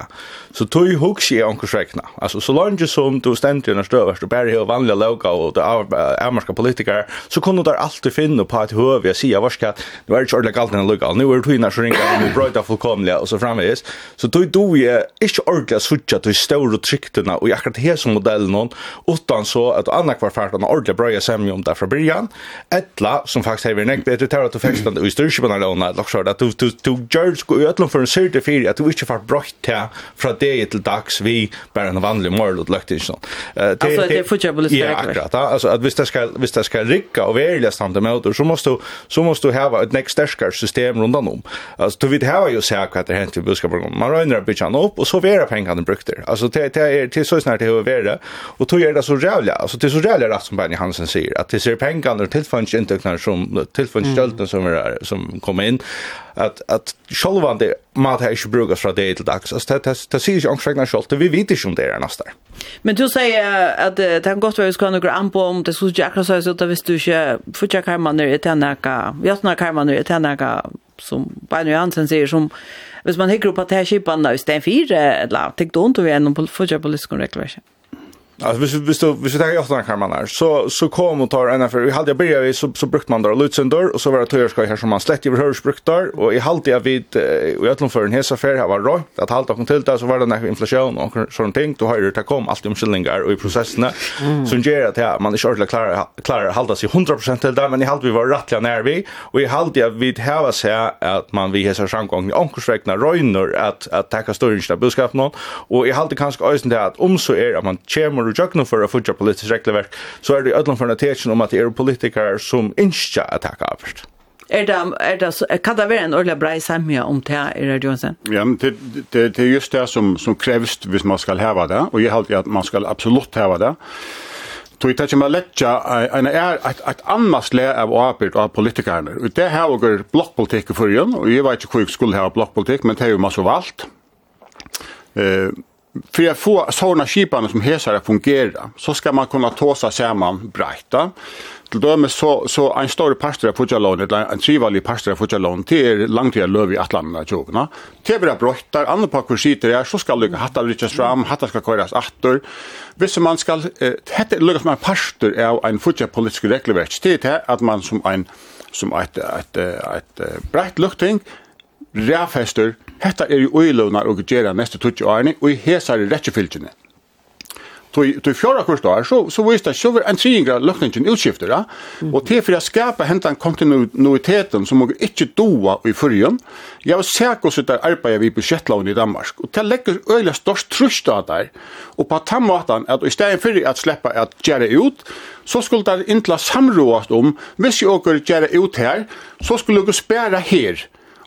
Så tog hooks i onkel räkna. Alltså så långt som du ständer när stövarst och bär och vanliga loka och det amerikanska politiker så kunde du alltid finna på att hur vi sia varska det var inte ordla galt när loka. Nu är det tvinna så ringa nu bröta fullkomliga och så framvis. Så tog du ju inte ordla switcha till stora tryckterna och jag det som modell någon utan så att andra kvar fart en ordentlig bra sämja om där från början ettla som faktiskt har vi näkt bättre tar att faktiskt och i styrke på den låna att också att du du du George går utlån för en certifiering för att du inte får brått här från det till dags vi bara en vanlig mål och lukt inte så Eh det det fotboll är Ja, akkurat. Alltså att visst det ska visst det ska rycka och välja samt med så måste du så måste du ha ett next stash system runt om. Alltså du vet här ju säkert att det hänt i buskapet. Man rör ner bitchan upp och så vera pengarna brukter. Alltså det det är till så snart det har vara Och då är det så jävla, alltså det är så jävla rätt som Benny Hansen säger, att det ser pengarna inte tillförsintagna som tillförsintölden som är där, som kommer in, att, att själva det mat här inte brukas från det till dags. Alltså det, det, ser ju ångstregna själv, vi vet inte om det är nästa. Men du säger att det kan gott vara vi ska ha några an på om det skulle jag säga så att visst du inte fortsätter karmaner i tänaka, vi har sådana karmaner i tänaka som Benny Hansen säger som hvis man hikker opp at det er det er en fire, eller tenk du ondt å gjennom på lyskon. Alltså hvis hvis du hvis du tar åtta kan man där så så kom och tar en för vi hade jag började så så brukt man då Lutzendor och så var det Törska här som man släppte över hörs brukt där. Och i halt jag vid och jag tror för en hesa affär här var då att halta kom till där så var det en inflation och sånt ting. Då har det ta kom allt om skillingar och i processerna så ger att man är själva klara klara halta sig 100% till där. Men i halt vi var rättliga när vi. Och i halt jag vid här var så att man vi hesa framgång i ankorsvägna röjner att att ta största budskap någon. Och i halt kanske ösen det att om så är att man kommer går i jøkken for å fudja politisk regelverk, så er det ødelen for natetsjen om at det er politikar som innskja er taka avhvert. Er det, er det, kan det være en ordentlig brei samja om det her i radioen Ja, men det, det, det er just det som, som kreves hvis man skal heva det, og jeg halte at man skal absolutt heva det. Tui tætja ma letja ein er et, et annars sle av arbeid av politikarnar. Og det her er blokkpolitikk for jön, og eg veit ikkje hvor jeg skulle ha blokkpolitikk, men det er jo masse valt. Eh, för att få sådana skiparna som hesar att fungera så ska man kunna tåsa samman brejta. Till dem så, så en större pastor av eller en trivalig pastor av fotjallånet, till er langt jag löv i Atlanten tjogna. till är bra bröttar, andra par kursiter är, så ska lycka hattar rytjas fram, hattar ska köras attor. Visst man ska, eh, det är lyckas man pastor av en fotjallpolitisk regelverk, det är att man som en som ett, ett, ett, ett brett lukting, räfester Hetta er jo uiløvnar og gjerra neste tutsi årene, og i hesar i rettjefylgjene. Tog fjóra kurs dagar, så, så vist det sjøver en triingra løkningin utskifter, og til for å skapa hentan kontinuiteten som må ikke doa i fyrjun, jeg var sæk oss der arbeid vi budsjettlaun i Danmark, og til legger øyla størst trusht av der, og på tammatan at i stedet fyrir at sleppa at gjerra ut, så skulle der intla samroast om, hvis jeg åker gjerra ut her, så skulle jeg spæra her,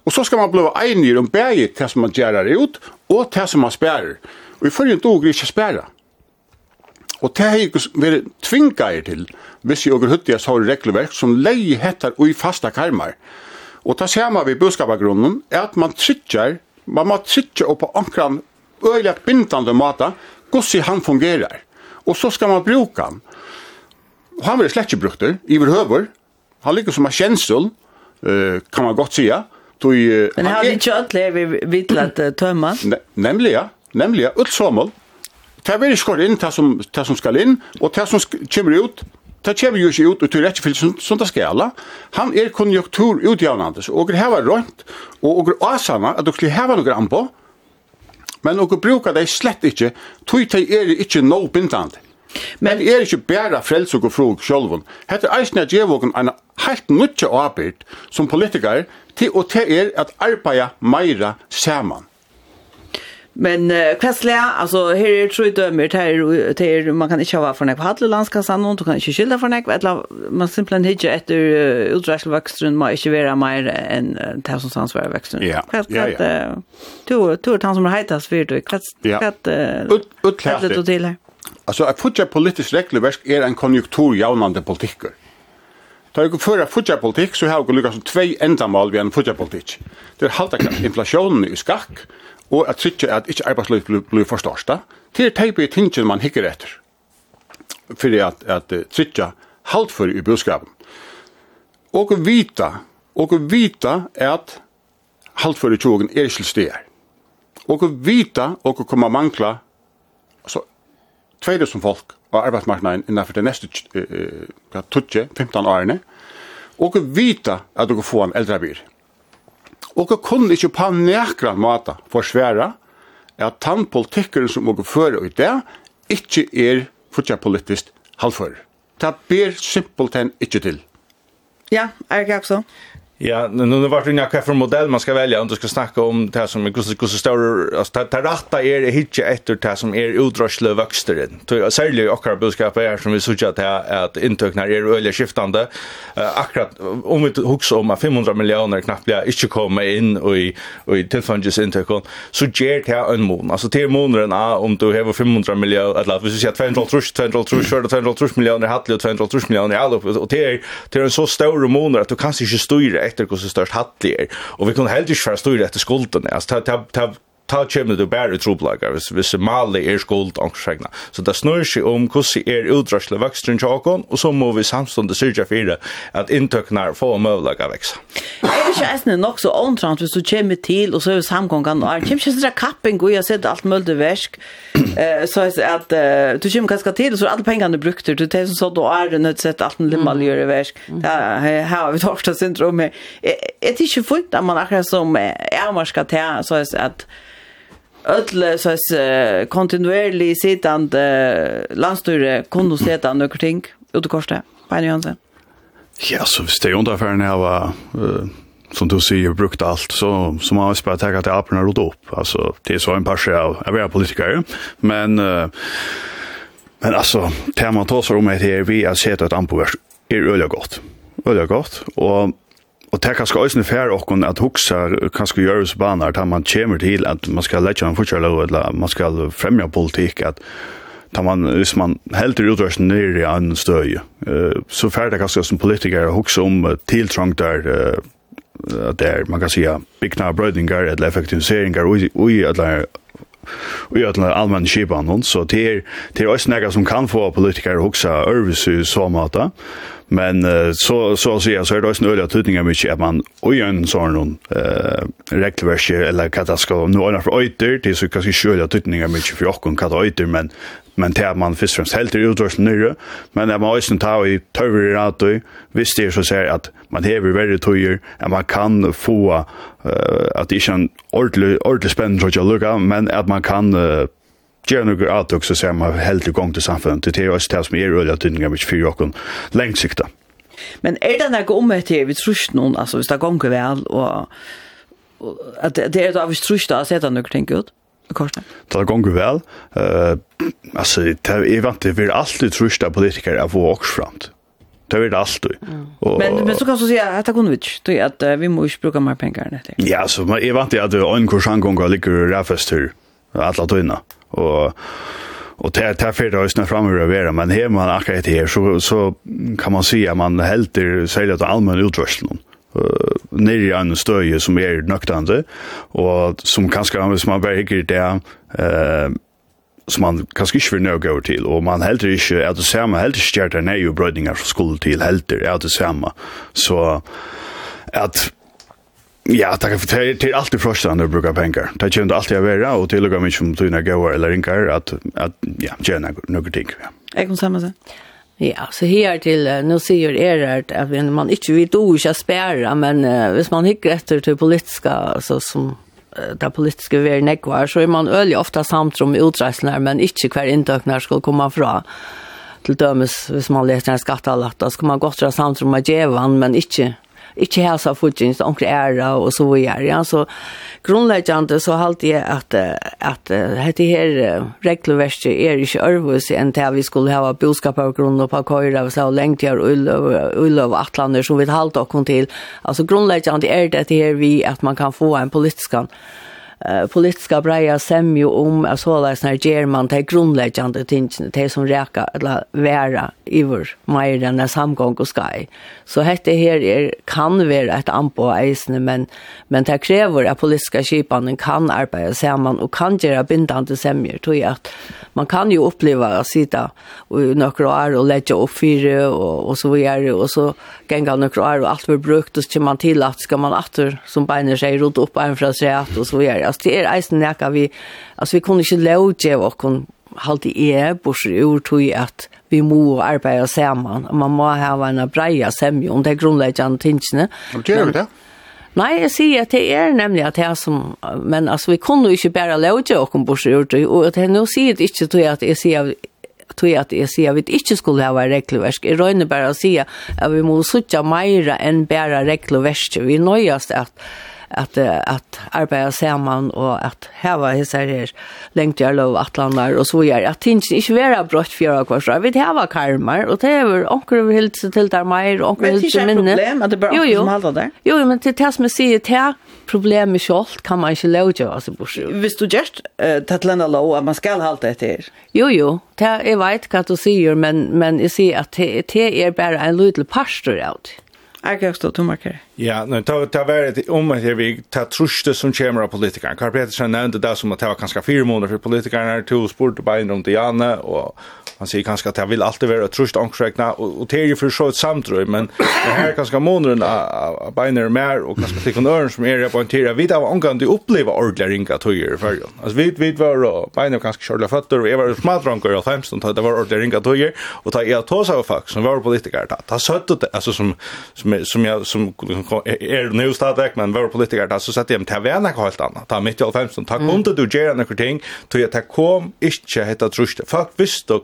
Og så skal man bli enig om bægi til som man gjerar ut, og til som man spærer. Og i forrige dog vi ikke spæra. Og det har jeg vært tvinga er til, hvis jeg overhuttig har regelverk som leie hettar og i fasta karmar. Og det ser man ved budskapagrunnen, er at man trykker, man må trykke opp på ankran øyelig bindande måte, hvordan han fungerer. Og så skal man bruke han. Og han vil slett ikke brukt det, i verhøver. Han ligger som en kjensel, kan man godt sige, tog... Men har vi kört lev vi vittlat tömma? Nämligen, nämligen, utsommel. Det vill skor in det som, det som skal inn, og det som kommer ut, det kommer jo ikke ut og ut til rettefyllt som, som det skal. alle. Han er konjunktur utjavnande, og det heva rønt, og det er asana at åker noe an på, men åker bruker det slett ikke, tog det er ikke noe bindande. Men det er ikke bare frelse og frug sjolvun. Hette eisen er djevågen en helt nødja arbeid som politiker til og til er at arbeida meira saman. Men uh, kvæsla, altså her er tru dømmer til til man kan ikkje ha for nek hadle landskassan noen, du kan ikkje skylda for nek, eller man simpelthen hitje etter uh, utdræsselvøkstrun må ikkje vera meir enn uh, det som sansvære vøkstrun. Ja, ja, ja. Du er han som er heitast fyrir du, hva er det du til her? Alltså att fotja politisk regelverk är en konjunkturjävnande politik. Ta ju för fotja politik så har vi lyckats två ändamål vid en fotja politik. Det är halta inflationen i skack och att trycka att inte arbetslöshet blir, blir för största. Det är typ i tingen man hickar efter. För det att, att trycka halt för i budskapen. Och vita, och vita är att halt för i tjogen är inte stiger. Och vita och komma mangla så 2000 folk av arbeidsmarknaden innenfor det neste eh, 15 årene, og vita at dere får en eldre bil. Og dere kunne ikke på nekra måte forsvære at tannpolitikkeren som dere fører i det, ikke er fortsatt politisk halvfører. Det ber simpelthen ikke til. Ja, er det ikke også? Ja, nu nu vart det några för modell man ska välja om du ska snacka om det här som är gosse gosse större alltså ta rätta är det hitcha efter det som är utrösle växter. Så särskilt akkurat budskap är som vi såg att att intäkterna är öliga skiftande. Akkurat om vi huxar om 500 miljoner knappt blir inte komma in och i och i tillfälliges intäkter så ger det en mån. Alltså till månaden är om du har 500 miljoner eller vi säger 200 trus 200 trus 200 trus miljoner hade 200 trus miljoner alltså och det är det är en så stor månad att du kanske inte styr efter hur størst hattlig er. Og vi kunne helt ikke være det etter skuldene. Altså, ta, ta, ta kjemne du bare troblagar, hvis, hvis Mali er skuld ångsregna. Så det snur seg om hvordan er utrasle vekstren tjåkon, og så må vi samståndet syrja fire at inntøknar få møvlaga veksa ikke eisen nok så åndtrant hvis du kommer til, og så er det samgången, og det kommer ikke sånn kapping, og jeg har sett alt mulig versk, så er det at du kommer ganske til, og så er alle pengene brukt, du tar sånn sånn, og er det nødt til sett alt mulig gjøre versk, Her har vi tårt av syndrom, jeg er ikke fullt at man akkurat som er man skal til, så er det at öll så är kontinuerligt sittande landstyre kunde se att några ting ut korset. På Jansen. Ja, så visst det ungefär när jag var uh, som du säger brukt allt så så man måste bara ta att aporna rot upp alltså det är så en par av av era politiker men uh, men alltså tar tosar om det här vi har sett att anpå är öliga gott öliga gott och Og det er kanskje også en fær åkken at hoksa kanskje gjøres baner da man kommer til at man skal lette en fortsatt eller man skal fremja politikk, at da man, hvis man helter utrørsen ned i annen støy, uh, så fær det kanskje som politikere hoksa om tiltrangt der uh, där man kan säga byggna brödingar eller effektiviseringar och i alla i alla allmänna skipan hon så det är det är också några som kan få politiker att huxa överse så mata Men uh, så så att säga så är det också nödvändigt att tutninga mycket att man och en sån eh regelverser eller katastrof nu är för öjter det så kanske skölja tutninga mycket för och kan öjter men men det man först främst helt utrust nere. Men när man ösen ta i töver att då visst det så säger att man häver väldigt tojer att man kan få uh, att det är en ordentlig ordentlig spännande så jag lukar men att man kan uh, gjør noen avtøk så ser man helt i gang til samfunnet. Det er også det som er øyelig at dynninger vi ikke fyrer lengt sikta. Men er det noe om etter vi trus noen, altså hvis det gonger vel, og at det er da vi tror ikke da, så er det noe ting ut? Korsen. Det gonger vel. Uh, altså, det er vant til vi er alltid trus da politikere er vår åks framt. Det er alltid. Mm. Og, men men så kan du si at det kunde vi at att vi ikke bruke mer penger enn det. Ja, så jeg är vant at en kursangång går ligger rafester alla tøyna. Og och det tar fyrir det snart fram hur det men här man akkurat här så så kan man se att man helt säger att allmän uh, nere i en støye som är nöktande och som kanske hvis man bare hickar det eh som man kanske ikke vil nå gå till och man helt inte att det samma helt stjärtar ner nøye brödningar från skuld till helter, er det samme. så att Ja, takk for det. Det er alltid første når du bruke penger. Det kommer det alltid å være, og til og med mye du er gauar eller ringer, at, at ja, gjerne noen ting. Ja. Jeg kan samme seg. Ja, så her til, nå sier Erhard at man ikke vil do ikke spære, men uh, hvis man hikker etter til politiska, så som uh, det politiske vi er nekvar, så er man øyelig ofte samt om utreisene, men ikke hver inntøkner skal komme fra til dømes, hvis man leser en skattalatt, da skal man godt være samt om å gjøre men ikke ikke helse fortjent, omkring ære og så videre. Ja, så grunnleggende så halte jeg at, at dette her regelverket er ikke ærvus enn til vi skulle ha boskap av grunn og på køyre og så lengt her ull og atlander som vi halte oss til. Altså grunnleggende er dette her vi at man kan få en politisk politiska breja semjo om att såla ger man tar grundläggande tingen till som räka eller vera iver mer än en samgång och sky. Så hette här er, kan vara ett anpå eisne men men det kräver att politiska skipanen kan arbeta samman och kan göra bindande semjor tror jag att man kan ju uppleva att sitta och några år och lägga upp fyra och och så vidare och så gänga några år och allt blir brukt och så kommer man till att ska man åter som beiner sig rot upp en från sig att och så vidare Alltså det är eisen näka vi alltså vi kunde inte låge och kon halt i är bors ur tog att vi må arbeta samman. Man må ha en breia semje om det grundläggande tingene. Det gör det. Nei, jeg sier at det er nemlig at det er som, men altså, vi kunne ikke bare lage oss om bors ur, og det jeg nå sier det ikke, tror at jeg sier tog at jeg sier at vi ikke skulle ha vært regelversk. Jeg røyner bare å si at vi må suttje mer enn bare regelversk. Vi nøyest at att att arbeta samman och att häva hessar här längt jag lov att landa och så gjør at inte ikke vera brått fjera kvarsra. Vi häva karmar och det är onkel över helt til till där og och vi minne. Men det är problem att det bara jo, jo. som håller där Jo, jo, men till det som jeg sier, det problemet sjálvt kan man inte låta alltså oss Visst du just uh, att lenda lov att man ska hålla det här Jo, jo, det är vet vad du säger men, men jag ser att det, det bara bare en liten pastor out. Jeg kan stå tommarkere. Ja, nu ta ta värdet om att vi ta truste som kommer av politikerna. Karl Petersen nämnde det som att det var ganska fyra månader för politikerna här till sport om inom Diana och man säger kanske att jag vill alltid vara trust ankräkna och, och det är ju för så ett samtröj men det här ganska månaden av biner mer och kanske till örn som är på en tira vid av angående att uppleva ordliga ringa tojer i färgen alltså vi vi var och binary kanske körde fötter och jag var smadrankar i 15 det var ordliga ringa tojer och ta jag tog sig av som var politiker ta, ta sött det alltså som som som jag som är nu stadigt men var politiker ta så sätter jag till vänner helt annat ta mitt i 15 ta kunde du göra några ting tog jag ta kom inte hetta trust fuck visst då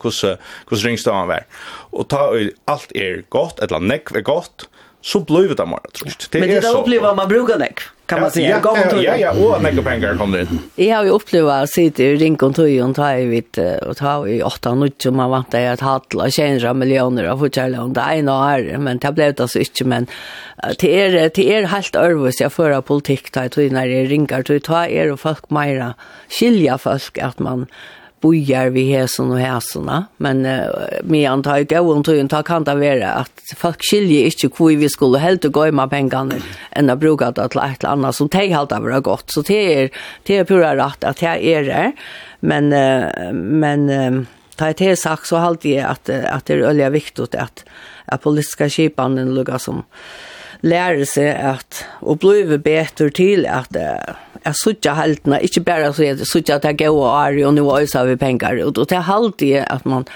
hos ringstavan var. Og ta og alt er godt, eller nekv er godt, så blir det mer trust. Det Men det er opplever man brukar nekv, kan man säga. Ja, ja, ja, ja, och nekv pengar kom det in. Jeg har ju opplevd att sitta i ringkont og ta i vitt och ta i åtta nutt som man vant att og tjener miljoner av fortjärla om det ena og är, men det ble det altså inte, men det er, det er helt örvus jag fører politik da jeg tog när det ringar, ta er och folk mera skilja folk at man bojar vi hesen og hesena, men uh, med antar jeg og tog ta kan det være at folk skiljer ikke hvor vi skulle helt gå i med pengene enn å bruke det til et eller annet som de halte av det godt. Så det er, det er pura rett at jeg er det, men, uh, men uh, ta et helt sagt så halte jeg at, at det er øye viktig at, at politiske skipene lukker som lærer seg at, og blir bedre til at uh, Jeg suttet haltene, ikke bare så jeg suttet at jeg går og ari, og nå var vi penger och Og det er halvtid at man,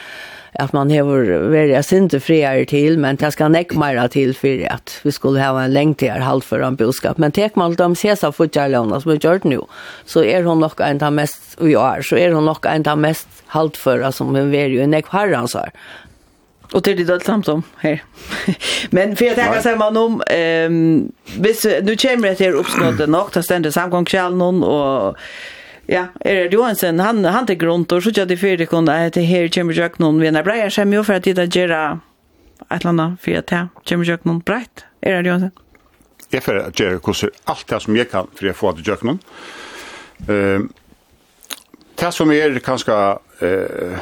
at man hever vært sinte friere til, men det skal nekk mer til for at vi skulle ha en lengtigere halv for en boskap. Men tek man de sesa futjarlåna som vi gjør nå, så er hun nok en av mest, vi jeg er, så er hun nok en av mest halvføra som vi vært jo i nekk herrens her. Och det är det allt som här. Men för att jag kan säga man om ehm vis nu kommer det här uppsnått det nog där ständer samgång någon och ja, er det Johansen han han till grund og så jag det för det kunde att det her kommer ikke noen jag Breier vänner jo for at de da gjør et eller annet, for at det kommer ikke noen breit. Er det Johansen? Jeg för att göra kurser allt det som jeg kan for jeg får att göra någon. Ehm Det som er kanskje... Uh,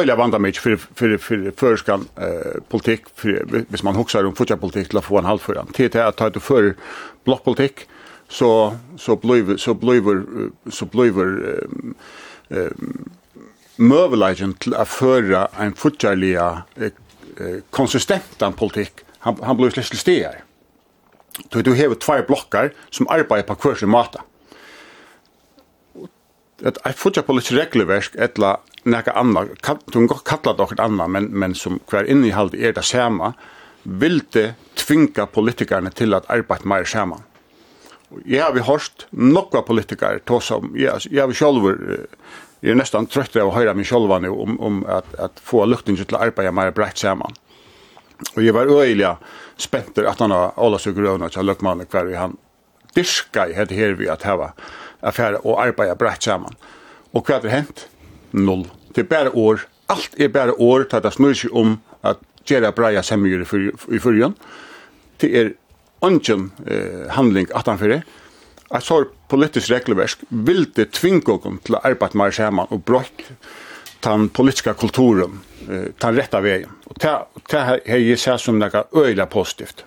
öliga vanda mig för för för förskan eh politik för hvis man huxar om fortsatt politik till få en halv föran. TT att ta det för blockpolitik så så blev så blev så blev eh mövelagen till att föra en fortsattliga konsistentan politik. Han han blev släppt till. Du du har två blockar som arbetar på kursen mata. Mm ett ett fotbollspolitiskt regelverk eller näka andra kan du gott kalla det något annat men men som kvar inne i halt är det samma vill det tvinga politikerna till att arbeta mer samman. Ja, vi hört några politiker ta som jag jag vill själv jag är nästan trött av att höra mig själva nu om om att att få lukten till att arbeta mer brett samman. Och jag var öjliga spänter att han har alla så gröna så luckman kvar i han diska i det här vi att ha affære og arbeide brett sammen. Og hva er hent? Null. Det er bare år. Alt er bare år til at det snur seg om at gjøre breia semmer i fyrjen. Det er ungen eh, handling at han fyrir. Jeg så politisk regelverk vil det tvinge oss til å arbeide mer sammen og brått den politiska kulturen, eh, den rätta vägen. Och det, det har jeg sett som noe öjliga positivt.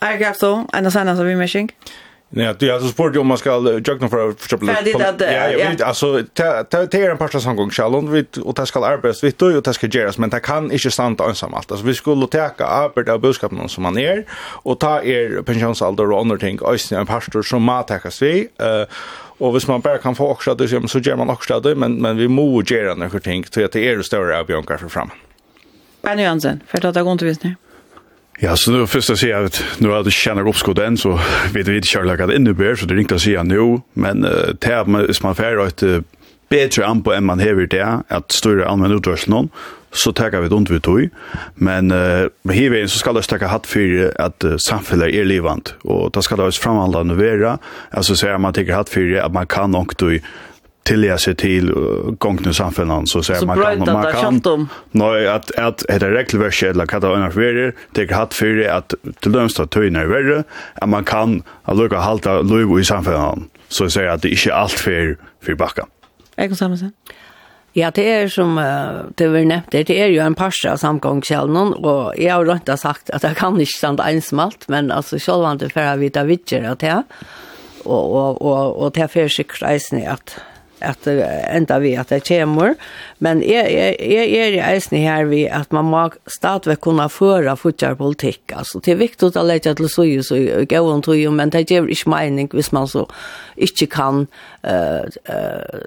Jeg grep så, en av sannene som vi mørkning. Ja. Nej, du har så sport om man ska jogga för för exempel. Ja, jag vet alltså ta ta en par sån gång vi och ta ska arbetas vi då och ta ska göras men det kan inte stanna ensam allt. Alltså vi skulle ta arbeta av budskap som man är och ta er pensionsålder och andra ting och en pastor som matäkas vi eh Och hvis man bara kan få också det så gör man också det men men vi må göra några ting så att det är större avbjörkar för fram. Benny Jansen, för att det går inte till visning. Ja, så nu först att säga att nu har det känner uppskott än så vet vi inte kärlek att det innebär så det är inte att säga nu men uh, tar man is man färd att uh, bättre an på än man häver det att större allmän utrustning någon så tackar vi runt vi tog men uh, med hiven så ska det tacka hatt för att uh, samhället är livant och det ska det vara framhandlande vara alltså så här man tycker hatt för att man kan också tilja sig till gångna samfällan så säger man kan man kan nej att at, det är regelverk eller hva kata en verre, det er hatt haft at til till at står er verre, at man kan lukka halta löv i samfällan så säger at det inte allt för för backa. Jag kan samma sen. Ja, det er som uh, det var nevnt, det er jo en parse av samgångskjellen, og jeg har rønt sagt at jeg kan ikke stande ensmalt, men altså selv om det er for å vite vidtjere til, og, og, og, og det er for sikkert eisen i at at enda vi at det kommer. Men jeg, jeg, jeg er i eisen her vi at man må stadigvæk kunne føre fortsatt politikk. Altså, det er viktig å lete til så jo, så gå om tog jo, men det gjør ikke mening hvis man så ikke kan uh, uh,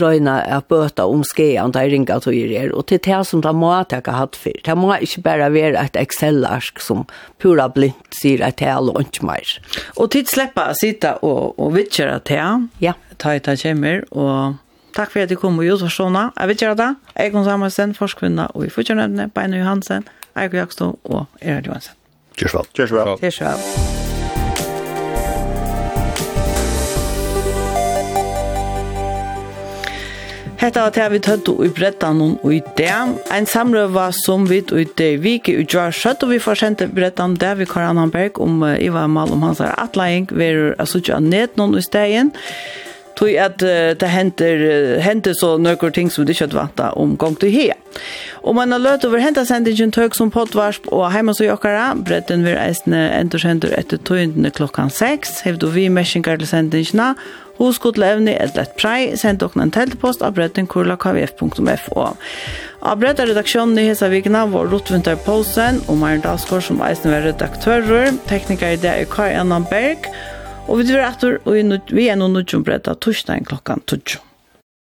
røyne at bøte om skjøen der ringer tog er. Og til det som det må jeg ikke hatt for. Det må ikke bare være et Excel-ark som pura blindt sier at det er ikke mer. Og tid slipper å sitte og, og vittkjøre til. Ja. Ja ta i ta kjemmer, og takk for at du kom og gjorde sånne. Jeg vil gjøre det. Jeg kom sammen med forskvinna og i fortjørnevne, Beine Johansen, Eiko Jakstå og Erhard Johansen. Kjørsvel. Kjørsvel. Kjørsvel. Kjørsvel. Hetta var det vi tøttu i brettan og i det. Ein samrøva som vi i det vike i jar skjøtt, og vi får sendt brettan der vi Karan Hamberg om Iva Mal om hans atleing, vi er altså ikke av ned noen i stegen tog at uh, det henter, uh, henter så nøkker ting som du ikke hadde vanta om gang til her. Og man har løtt over hentet sendingen tøk som poddvarsp og heima så jokkara, bredden vil eisne endursender etter tøyndene klokkan 6, hevd og vi meskingar til sendingene, Hoskottlevni et lett prei, send okna en teltpost av bredden kurla.kvf.fo. Av bredda redaksjonen i hesa vikna var Rotvinter Poulsen og Maren Dalsgaard som eisen var redaktører, tekniker i det er Kai Annan Berg, Og vi drar etter og vi er noen nødgjombretta torsdagen klokkan 12.